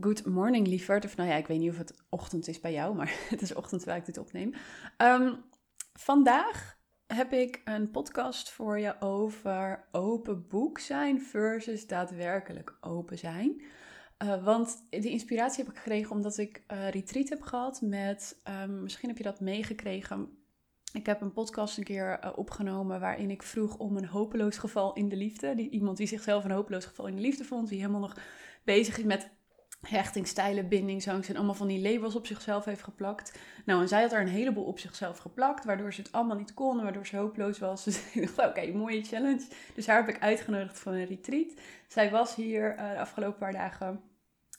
Good morning, lieverd. Of nou ja, ik weet niet of het ochtend is bij jou, maar het is ochtend terwijl ik dit opneem. Ehm, vandaag heb ik een podcast voor je over open boek zijn versus daadwerkelijk open zijn. Uh, want die inspiratie heb ik gekregen omdat ik uh, retreat heb gehad met, um, misschien heb je dat meegekregen. Ik heb een podcast een keer uh, opgenomen waarin ik vroeg om een hopeloos geval in de liefde. Die, iemand die zichzelf een hopeloos geval in de liefde vond, die helemaal nog bezig is met hechting, stijlen, bindingsangst en allemaal van die labels op zichzelf heeft geplakt. Nou, en zij had er een heleboel op zichzelf geplakt, waardoor ze het allemaal niet kon, waardoor ze hopeloos was. Dus ik dacht, oké, mooie challenge. Dus haar heb ik uitgenodigd voor een retreat. Zij was hier uh, de afgelopen paar dagen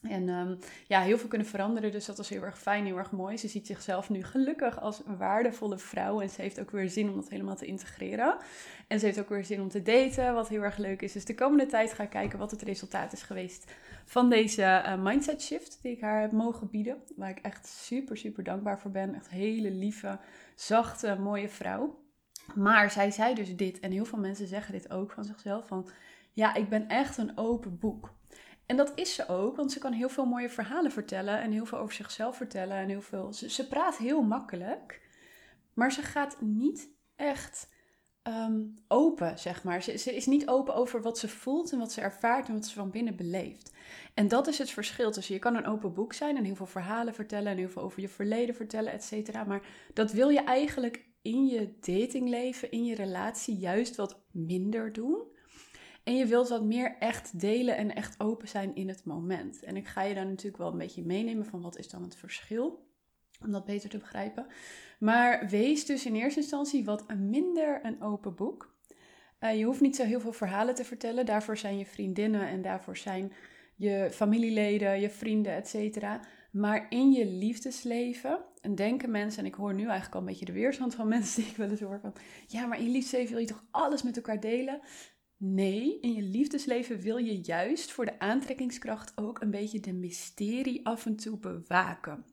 en um, ja, heel veel kunnen veranderen, dus dat was heel erg fijn, heel erg mooi. Ze ziet zichzelf nu gelukkig als een waardevolle vrouw en ze heeft ook weer zin om dat helemaal te integreren. En ze heeft ook weer zin om te daten, wat heel erg leuk is. Dus de komende tijd ga ik kijken wat het resultaat is geweest van deze uh, mindset shift die ik haar heb mogen bieden. Waar ik echt super, super dankbaar voor ben. Echt hele lieve, zachte, mooie vrouw. Maar zij zei dus dit, en heel veel mensen zeggen dit ook van zichzelf, van ja, ik ben echt een open boek. En dat is ze ook, want ze kan heel veel mooie verhalen vertellen en heel veel over zichzelf vertellen. En heel veel, ze, praat heel makkelijk, maar ze gaat niet echt um, open, zeg maar. Ze, ze, is niet open over wat ze voelt en wat ze ervaart en wat ze van binnen beleeft. En dat is het verschil tussen je kan een open boek zijn en heel veel verhalen vertellen en heel veel over je verleden vertellen, et cetera. Maar dat wil je eigenlijk in je datingleven, in je relatie juist wat minder doen. En je wilt wat meer echt delen en echt open zijn in het moment. En ik ga je daar natuurlijk wel een beetje meenemen van wat is dan het verschil. Om dat beter te begrijpen. Maar wees dus in eerste instantie wat minder een open boek. Uh, je hoeft niet zo heel veel verhalen te vertellen. Daarvoor zijn je vriendinnen en daarvoor zijn je familieleden, je vrienden, etc. Maar in je liefdesleven, en denken mensen, en ik hoor nu eigenlijk al een beetje de weerstand van mensen die ik wel eens hoor van, ja, maar in liefdesleven wil je toch alles met elkaar delen? Nee, in je liefdesleven wil je juist voor de aantrekkingskracht ook een beetje de mysterie af en toe bewaken.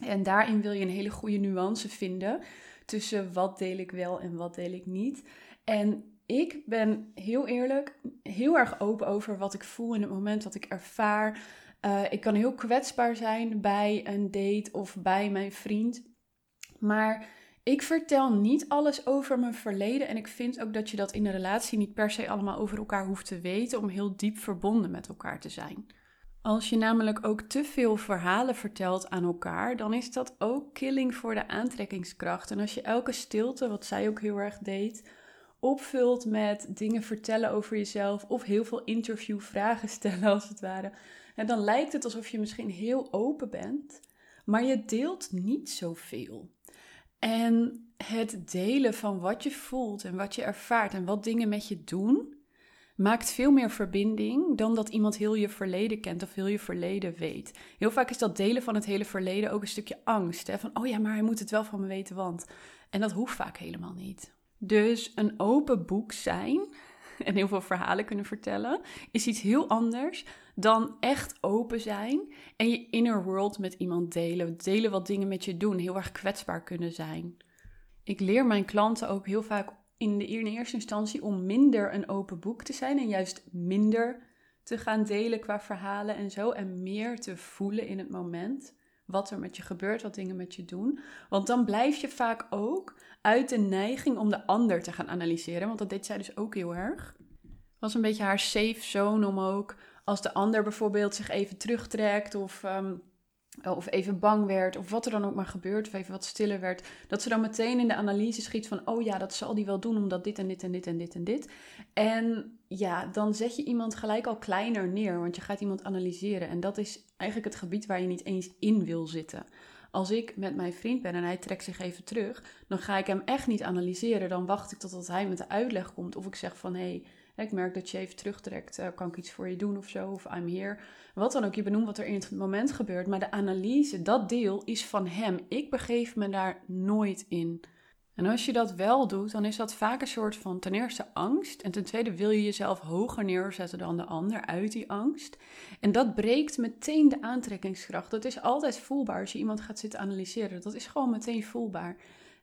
En daarin wil je een hele goede nuance vinden tussen wat deel ik wel en wat deel ik niet. En ik ben heel eerlijk, heel erg open over wat ik voel in het moment, wat ik ervaar. Uh, ik kan heel kwetsbaar zijn bij een date of bij mijn vriend. Maar ik vertel niet alles over mijn verleden en ik vind ook dat je dat in een relatie niet per se allemaal over elkaar hoeft te weten om heel diep verbonden met elkaar te zijn. Als je namelijk ook te veel verhalen vertelt aan elkaar, dan is dat ook killing voor de aantrekkingskracht. En als je elke stilte, wat zij ook heel erg deed, opvult met dingen vertellen over jezelf of heel veel interviewvragen stellen als het ware, dan lijkt het alsof je misschien heel open bent, maar je deelt niet zoveel. En het delen van wat je voelt en wat je ervaart en wat dingen met je doen, maakt veel meer verbinding dan dat iemand heel je verleden kent of heel je verleden weet. Heel vaak is dat delen van het hele verleden ook een stukje angst. Hè? Van, oh ja, maar hij moet het wel van me weten, want... En dat hoeft vaak helemaal niet. Dus een open boek zijn en heel veel verhalen kunnen vertellen, is iets heel anders dan echt open zijn en je inner world met iemand delen. Delen wat dingen met je doen, heel erg kwetsbaar kunnen zijn. Ik leer mijn klanten ook heel vaak in de eerste instantie om minder een open boek te zijn en juist minder te gaan delen qua verhalen en zo en meer te voelen in het moment wat er met je gebeurt, wat dingen met je doen. Want dan blijf je vaak ook uit de neiging om de ander te gaan analyseren, want dat deed zij dus ook heel erg. Was een beetje haar safe zone om ook als de ander bijvoorbeeld zich even terugtrekt of, um, of even bang werd of wat er dan ook maar gebeurt of even wat stiller werd, dat ze dan meteen in de analyse schiet van, oh ja, dat zal die wel doen omdat dit en dit en dit en dit en dit. En ja, dan zet je iemand gelijk al kleiner neer, want je gaat iemand analyseren en dat is eigenlijk het gebied waar je niet eens in wil zitten. Als ik met mijn vriend ben en hij trekt zich even terug, dan ga ik hem echt niet analyseren. Dan wacht ik totdat hij met de uitleg komt. Of ik zeg van hé, hey, ik merk dat je even terugtrekt. Uh, kan ik iets voor je doen of zo? Of I'm here. Wat dan ook. Je benoemt wat er in het moment gebeurt. Maar de analyse, dat deel is van hem. Ik begeef me daar nooit in. En als je dat wel doet, dan is dat vaak een soort van ten eerste angst. En ten tweede wil je jezelf hoger neerzetten dan de ander uit die angst. En dat breekt meteen de aantrekkingskracht. Dat is altijd voelbaar als je iemand gaat zitten analyseren. Dat is gewoon meteen voelbaar.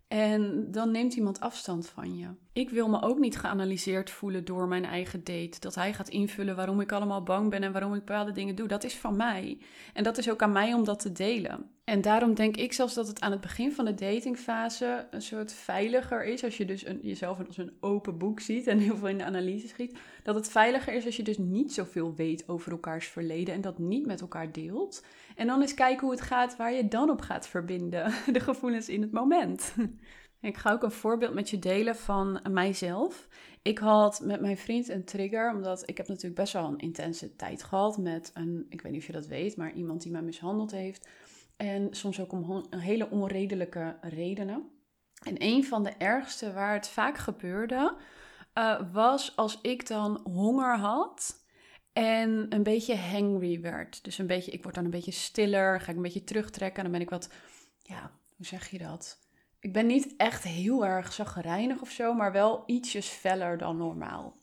En dan neemt iemand afstand van je. Ik wil me ook niet geanalyseerd voelen door mijn eigen date. Dat hij gaat invullen waarom ik allemaal bang ben en waarom ik bepaalde dingen doe. Dat is van mij. En dat is ook aan mij om dat te delen. En daarom denk ik zelfs dat het aan het begin van de datingfase een soort veiliger is. Als je dus jezelf als een open boek ziet en heel veel in de analyse schiet. Dat het veiliger is als je dus niet zoveel weet over elkaars verleden en dat niet met elkaar deelt. En dan eens kijken hoe het gaat waar je dan op gaat verbinden. De gevoelens in het moment. Ik ga ook een voorbeeld met je delen van mijzelf. Ik had met mijn vriend een trigger, omdat ik heb natuurlijk best wel een intense tijd gehad met een, ik weet niet of je dat weet, maar iemand die mij mishandeld heeft. En soms ook om hele onredelijke redenen. En een van de ergste waar het vaak gebeurde, uh, was als ik dan honger had en een beetje hangry werd. Dus een beetje, ik word dan een beetje stiller, ga ik een beetje terugtrekken en dan ben ik wat, ja, hoe zeg je dat? Ik ben niet echt heel erg zagrijnig of zo, maar wel ietsjes feller dan normaal.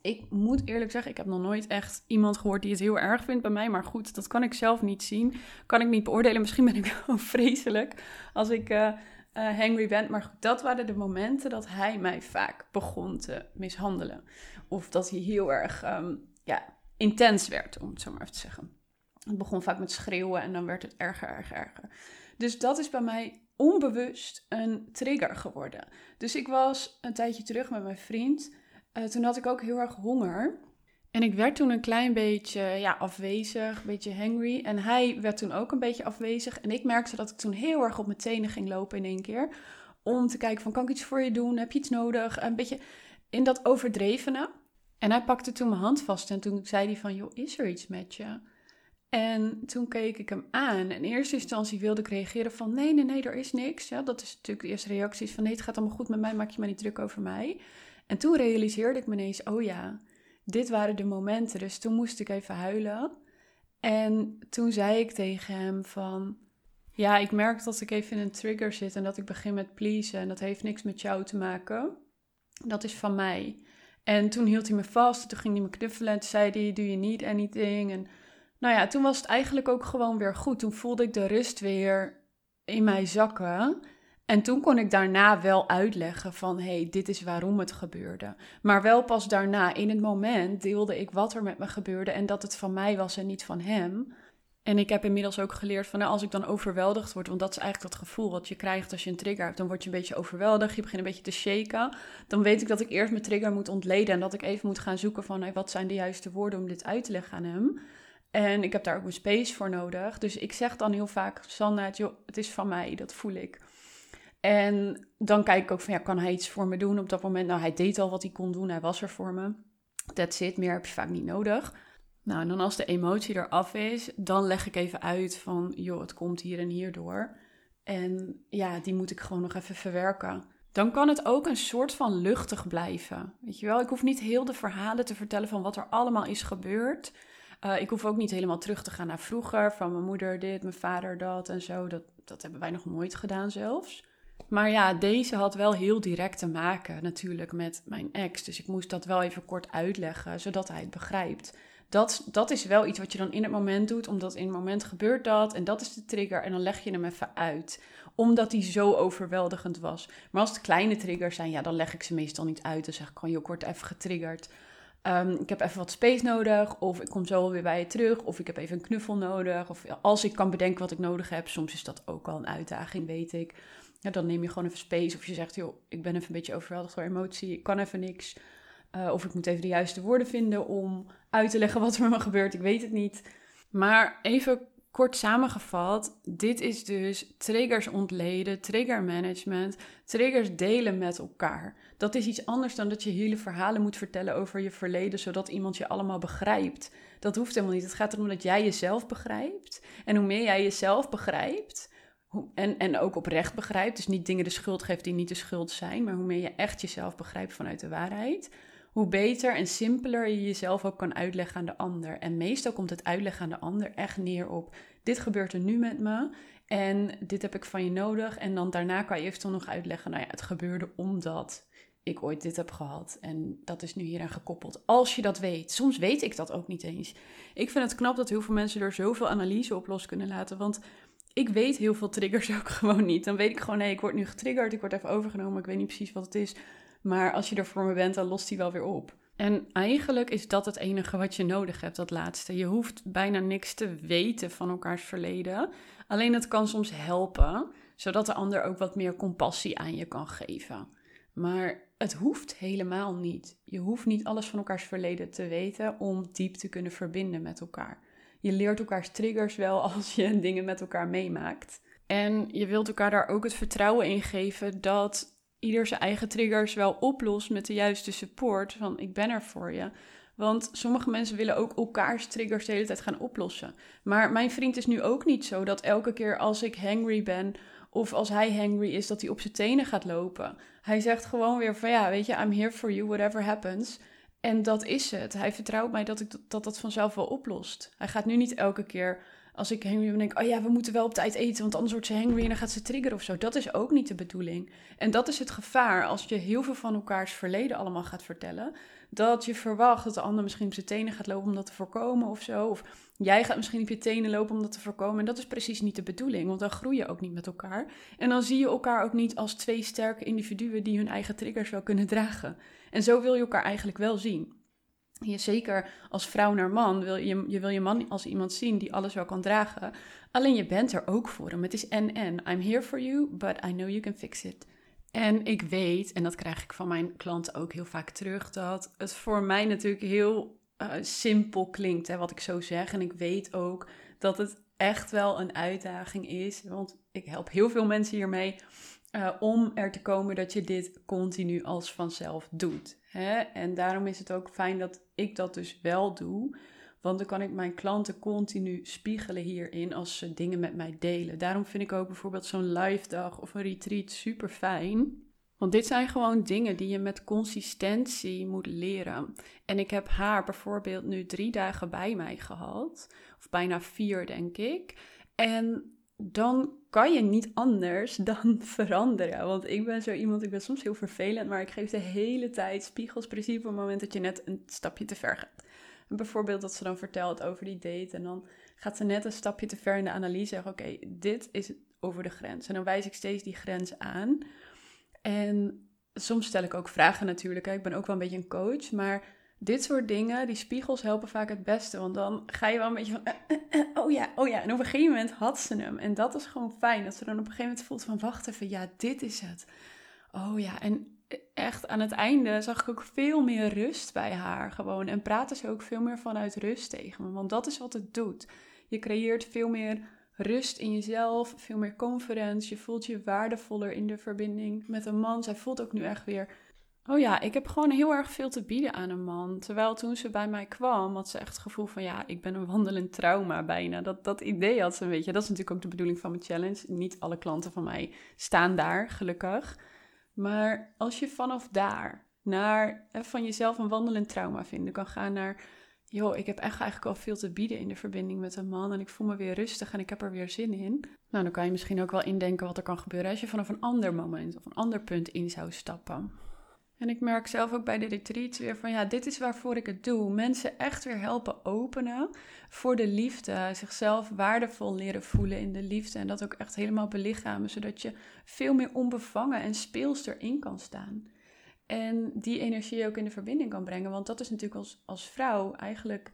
Ik moet eerlijk zeggen, ik heb nog nooit echt iemand gehoord die het heel erg vindt bij mij. Maar goed, dat kan ik zelf niet zien. Kan ik niet beoordelen. Misschien ben ik wel vreselijk als ik uh, hangry ben. Maar goed, dat waren de momenten dat hij mij vaak begon te mishandelen. Of dat hij heel erg ehm, ja, intens werd, om het zo maar even te zeggen. Het begon vaak met schreeuwen en dan werd het erger, erger, erger. Dus dat is bij mij onbewust een trigger geworden. Dus ik was een tijdje terug met mijn vriend. Uh, toen had ik ook heel erg honger. En ik werd toen een klein beetje ja, afwezig, een beetje hangry. En hij werd toen ook een beetje afwezig. En ik merkte dat ik toen heel erg op mijn tenen ging lopen in één keer. Om te kijken van, kan ik iets voor je doen? Heb je iets nodig? Een beetje in dat overdrevene. En hij pakte toen mijn hand vast en toen zei hij van, joh, is er iets met je? En toen keek ik hem aan. In eerste instantie wilde ik reageren van, nee, nee, nee, er is niks. Ja, dat is natuurlijk de eerste reactie van, nee, het gaat allemaal goed met mij, maak je maar niet druk over mij. En toen realiseerde ik me ineens, oh ja, dit waren de momenten. Dus toen moest ik even huilen. En toen zei ik tegen hem van, ja, ik merk dat ik even in een trigger zit en dat ik begin met pleasen. En dat heeft niks met jou te maken. Dat is van mij. En toen hield hij me vast. Toen ging hij me knuffelen en toen zei hij, do you need anything? En nou ja, toen was het eigenlijk ook gewoon weer goed. Toen voelde ik de rust weer in mij zakken. En toen kon ik daarna wel uitleggen van hé, hey, dit is waarom het gebeurde. Maar wel pas daarna, in het moment, deelde ik wat er met me gebeurde en dat het van mij was en niet van hem. En ik heb inmiddels ook geleerd van nou, als ik dan overweldigd word, want dat is eigenlijk dat gevoel wat je krijgt als je een trigger hebt, dan word je een beetje overweldigd, je begint een beetje te shaken. Dan weet ik dat ik eerst mijn trigger moet ontleden en dat ik even moet gaan zoeken van wat zijn de juiste woorden om dit uit te leggen aan hem. En ik heb daar ook een space voor nodig. Dus ik zeg dan heel vaak, Sanna, het is van mij, dat voel ik. En dan kijk ik ook van, ja, kan hij iets voor me doen op dat moment? Nou, hij deed al wat hij kon doen, hij was er voor me. That's it, meer heb je vaak niet nodig. Nou, en dan als de emotie eraf is, dan leg ik even uit van, joh, het komt hier en hier door. En ja, die moet ik gewoon nog even verwerken. Dan kan het ook een soort van luchtig blijven. Weet je wel, ik hoef niet heel de verhalen te vertellen van wat er allemaal is gebeurd. Uh, ik hoef ook niet helemaal terug te gaan naar vroeger, van mijn moeder dit, mijn vader dat en zo. Dat, dat hebben wij nog nooit gedaan zelfs. Maar ja, deze had wel heel direct te maken natuurlijk met mijn ex. Dus ik moest dat wel even kort uitleggen, zodat hij het begrijpt. Dat, dat is wel iets wat je dan in het moment doet, omdat in het moment gebeurt dat en dat is de trigger. En dan leg je hem even uit, omdat die zo overweldigend was. Maar als het kleine triggers zijn, ja, dan leg ik ze meestal niet uit. Dan zeg ik gewoon, je kort even getriggerd. Um, ik heb even wat space nodig, of ik kom zo weer bij je terug, of ik heb even een knuffel nodig. Of als ik kan bedenken wat ik nodig heb, soms is dat ook al een uitdaging, weet ik ja, dan neem je gewoon even space. Of je zegt, joh, ik ben even een beetje overweldigd door emotie. Ik kan even niks. Uh, of ik moet even de juiste woorden vinden om uit te leggen wat er met me gebeurt. Ik weet het niet. Maar even kort samengevat, dit is dus triggers ontleden, trigger management, triggers delen met elkaar. Dat is iets anders dan dat je hele verhalen moet vertellen over je verleden, zodat iemand je allemaal begrijpt. Dat hoeft helemaal niet. Het gaat erom dat jij jezelf begrijpt. En hoe meer jij jezelf begrijpt, en, en ook oprecht begrijpt, dus niet dingen de schuld geeft die niet de schuld zijn, maar hoe meer je echt jezelf begrijpt vanuit de waarheid, hoe beter en simpeler je jezelf ook kan uitleggen aan de ander. En meestal komt het uitleggen aan de ander echt neer op: dit gebeurt er nu met me en dit heb ik van je nodig. En dan daarna kan je eventueel nog uitleggen: nou ja, het gebeurde omdat ik ooit dit heb gehad. En dat is nu hieraan gekoppeld. Als je dat weet. Soms weet ik dat ook niet eens. Ik vind het knap dat heel veel mensen er zoveel analyse op los kunnen laten. Want ik weet heel veel triggers ook gewoon niet. Dan weet ik gewoon, nee, ik word nu getriggerd, ik word even overgenomen, ik weet niet precies wat het is. Maar als je er voor me bent, dan lost die wel weer op. En eigenlijk is dat het enige wat je nodig hebt, dat laatste. Je hoeft bijna niks te weten van elkaars verleden. Alleen het kan soms helpen, zodat de ander ook wat meer compassie aan je kan geven. Maar het hoeft helemaal niet. Je hoeft niet alles van elkaars verleden te weten om diep te kunnen verbinden met elkaar. Je leert elkaars triggers wel als je dingen met elkaar meemaakt. En je wilt elkaar daar ook het vertrouwen in geven dat ieder zijn eigen triggers wel oplost met de juiste support van ik ben er voor je. Want sommige mensen willen ook elkaars triggers de hele tijd gaan oplossen. Maar mijn vriend is nu ook niet zo dat elke keer als ik hangry ben of als hij hangry is, dat hij op zijn tenen gaat lopen. Hij zegt gewoon weer van ja, weet je, I'm here for you, whatever happens. En dat is het. Hij vertrouwt mij dat ik dat, dat vanzelf wel oplost. Hij gaat nu niet elke keer als ik hangry ben, denk oh ja, we moeten wel op tijd eten, want anders wordt ze hangry en dan gaat ze triggeren of zo. Dat is ook niet de bedoeling. En dat is het gevaar als je heel veel van elkaars verleden allemaal gaat vertellen. Dat je verwacht dat de ander misschien op zijn tenen gaat lopen om dat te voorkomen of zo. Of jij gaat misschien op je tenen lopen om dat te voorkomen. En dat is precies niet de bedoeling, want dan groei je ook niet met elkaar. En dan zie je elkaar ook niet als twee sterke individuen die hun eigen triggers wel kunnen dragen. En zo wil je elkaar eigenlijk wel zien. Je, zeker als vrouw naar man, wil je, je wil je man als iemand zien die alles wel kan dragen. Alleen je bent er ook voor hem. Het is en en. I'm here for you, but I know you can fix it. En ik weet, en dat krijg ik van mijn klanten ook heel vaak terug, dat het voor mij natuurlijk heel uh, simpel klinkt, hè, wat ik zo zeg. En ik weet ook dat het echt wel een uitdaging is, want ik help heel veel mensen hiermee. Uh, om er te komen dat je dit continu als vanzelf doet. Hè? En daarom is het ook fijn dat ik dat dus wel doe. Want dan kan ik mijn klanten continu spiegelen hierin als ze dingen met mij delen. Daarom vind ik ook bijvoorbeeld zo'n live dag of een retreat super fijn. Want dit zijn gewoon dingen die je met consistentie moet leren. En ik heb haar bijvoorbeeld nu drie dagen bij mij gehad. Of bijna vier, denk ik. En dan kan je niet anders dan veranderen. Want ik ben zo iemand, ik ben soms heel vervelend, maar ik geef de hele tijd spiegels precies op het moment dat je net een stapje te ver gaat. En bijvoorbeeld dat ze dan vertelt over die date en dan gaat ze net een stapje te ver in de analyse oké, dit is over de grens. En dan wijs ik steeds die grens aan. En soms stel ik ook vragen natuurlijk, ik ben ook wel een beetje een coach, maar dit soort dingen, die spiegels helpen vaak het beste. Want dan ga je wel een beetje van, eh, eh, eh, oh ja, oh ja. En op een gegeven moment had ze hem. En dat is gewoon fijn. Dat ze dan op een gegeven moment voelt van, wacht even, ja, dit is het. Oh ja, en echt aan het einde zag ik ook veel meer rust bij haar gewoon. En praten ze ook veel meer vanuit rust tegen me. Want dat is wat het doet. Je creëert veel meer rust in jezelf, veel meer confidence. Je voelt je waardevoller in de verbinding met een man. Zij voelt ook nu echt weer Oh ja, ik heb gewoon heel erg veel te bieden aan een man. Terwijl toen ze bij mij kwam, had ze echt het gevoel van ja, ik ben een wandelend trauma bijna. Dat, dat idee had ze een beetje. Dat is natuurlijk ook de bedoeling van mijn challenge. Niet alle klanten van mij staan daar, gelukkig. Maar als je vanaf daar naar van jezelf een wandelend trauma vinden kan gaan naar joh, ik heb echt eigenlijk al veel te bieden in de verbinding met een man en ik voel me weer rustig en ik heb er weer zin in. Nou, dan kan je misschien ook wel indenken wat er kan gebeuren als je vanaf een ander moment of een ander punt in zou stappen. En ik merk zelf ook bij de retreats weer van ja, dit is waarvoor ik het doe. Mensen echt weer helpen openen voor de liefde. Zichzelf waardevol leren voelen in de liefde. En dat ook echt helemaal belichamen, zodat je veel meer onbevangen en speels erin kan staan. En die energie ook in de verbinding kan brengen. Want dat is natuurlijk als, als vrouw eigenlijk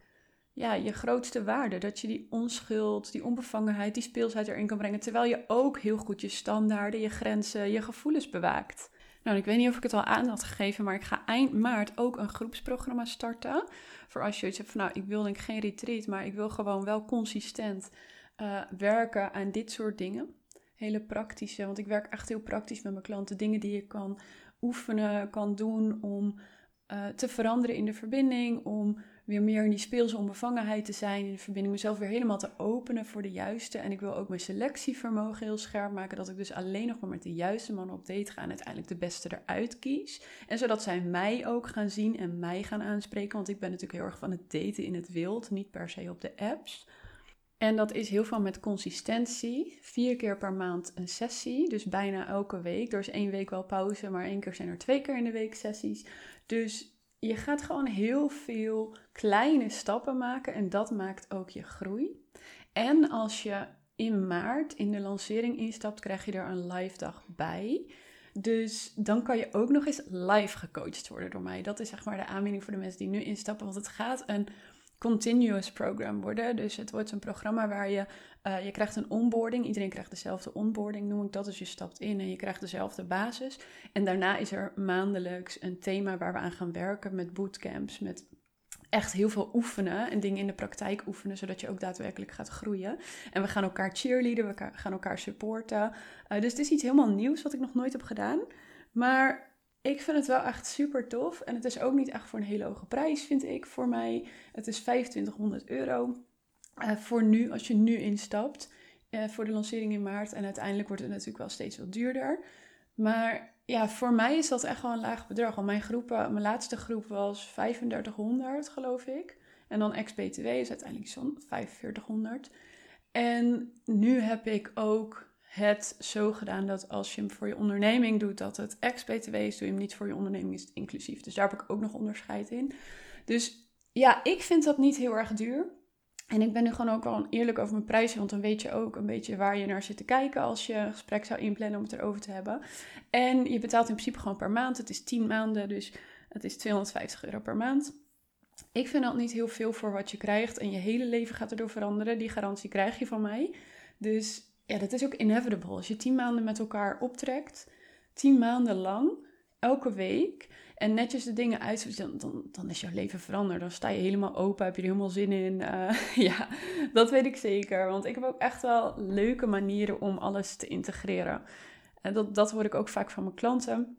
ja, je grootste waarde. Dat je die onschuld, die onbevangenheid, die speelsheid erin kan brengen. Terwijl je ook heel goed je standaarden, je grenzen, je gevoelens bewaakt. Nou, ik weet niet of ik het al aan had gegeven, maar ik ga eind maart ook een groepsprogramma starten. Voor als je iets hebt van, nou, ik wil denk geen retreat, maar ik wil gewoon wel consistent uh, werken aan dit soort dingen. Hele praktische, want ik werk echt heel praktisch met mijn klanten. Dingen die je kan oefenen, kan doen om uh, te veranderen in de verbinding, om weer meer in die speelse onbevangenheid te zijn, in de verbinding mezelf weer helemaal te openen voor de juiste. En ik wil ook mijn selectievermogen heel scherp maken, dat ik dus alleen nog maar met de juiste mannen op date ga en uiteindelijk de beste eruit kies. En zodat zij mij ook gaan zien en mij gaan aanspreken, want ik ben natuurlijk heel erg van het daten in het wild, niet per se op de apps. En dat is heel veel met consistentie. Vier keer per maand een sessie. Dus bijna elke week. Er is één week wel pauze, maar één keer zijn er twee keer in de week sessies. Dus je gaat gewoon heel veel kleine stappen maken en dat maakt ook je groei. En als je in maart in de lancering instapt, krijg je er een live dag bij. Dus dan kan je ook nog eens live gecoacht worden door mij. Dat is zeg maar de aanbieding voor de mensen die nu instappen. Want het gaat een continuous program worden. Dus het wordt een programma waar je, uh, je krijgt een onboarding. Iedereen krijgt dezelfde onboarding, noem ik dat. Dus je stapt in en je krijgt dezelfde basis. En daarna is er maandelijks een thema waar we aan gaan werken met bootcamps, met echt heel veel oefenen en dingen in de praktijk oefenen, zodat je ook daadwerkelijk gaat groeien. En we gaan elkaar cheerleaden, we gaan elkaar supporten. Uh, dus het is iets helemaal nieuws wat ik nog nooit heb gedaan. Maar ik vind het wel echt super tof. En het is ook niet echt voor een hele hoge prijs, vind ik, voor mij. Het is 2500 euro uh, voor nu, als je nu instapt. Uh, voor de lancering in maart. En uiteindelijk wordt het natuurlijk wel steeds wat duurder. Maar ja, voor mij is dat echt wel een laag bedrag. Want mijn, groepen, mijn laatste groep was 3500, geloof ik. En dan ex-BTW is uiteindelijk zo'n 4500. En nu heb ik ook het zo gedaan dat als je hem voor je onderneming doet, dat het ex-BTW is. Doe je hem niet voor je onderneming, is inclusief. Dus daar heb ik ook nog onderscheid in. Dus ja, ik vind dat niet heel erg duur. En ik ben nu gewoon ook wel eerlijk over mijn prijzen, want dan weet je ook een beetje waar je naar zit te kijken als je een gesprek zou inplannen om het erover te hebben. En je betaalt in principe gewoon per maand. Het is 10 maanden, dus het is 250 euro per maand. Ik vind dat niet heel veel voor wat je krijgt en je hele leven gaat erdoor veranderen. Die garantie krijg je van mij. Dus ja, dat is ook inevitable. Als je 10 maanden met elkaar optrekt, 10 maanden lang, elke week en netjes de dingen uit, dan, dan, dan is jouw leven veranderd. Dan sta je helemaal open, heb je er helemaal zin in. Uh, ja, dat weet ik zeker. Want ik heb ook echt wel leuke manieren om alles te integreren. En dat, dat hoor ik ook vaak van mijn klanten.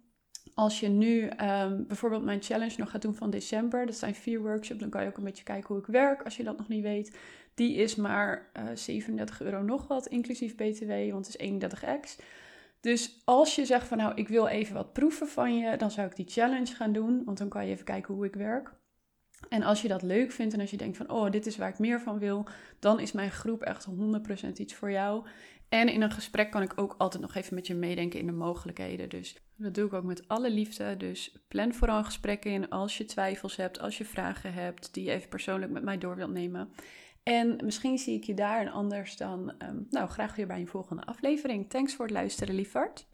Als je nu um, bijvoorbeeld mijn challenge nog gaat doen van december, dat zijn vier workshops, dan kan je ook een beetje kijken hoe ik werk als je dat nog niet weet. Die is maar uh, eh, 37 euro nog wat, inclusief BTW, want het is 31x. Dus als je zegt van nou, ik wil even wat proeven van je, dan zou ik die challenge gaan doen. Want dan kan je even kijken hoe ik werk. En als je dat leuk vindt en als je denkt van oh, dit is waar ik meer van wil, dan is mijn groep echt 100% iets voor jou. En in een gesprek kan ik ook altijd nog even met je meedenken in de mogelijkheden. Dus dat doe ik ook met alle liefde. Dus plan vooral een gesprek in als je twijfels hebt, als je vragen hebt die je even persoonlijk met mij door wilt nemen. En misschien zie ik je daar en anders dan, um, nou, graag weer bij een volgende aflevering. Thanks voor het luisteren, liefhart.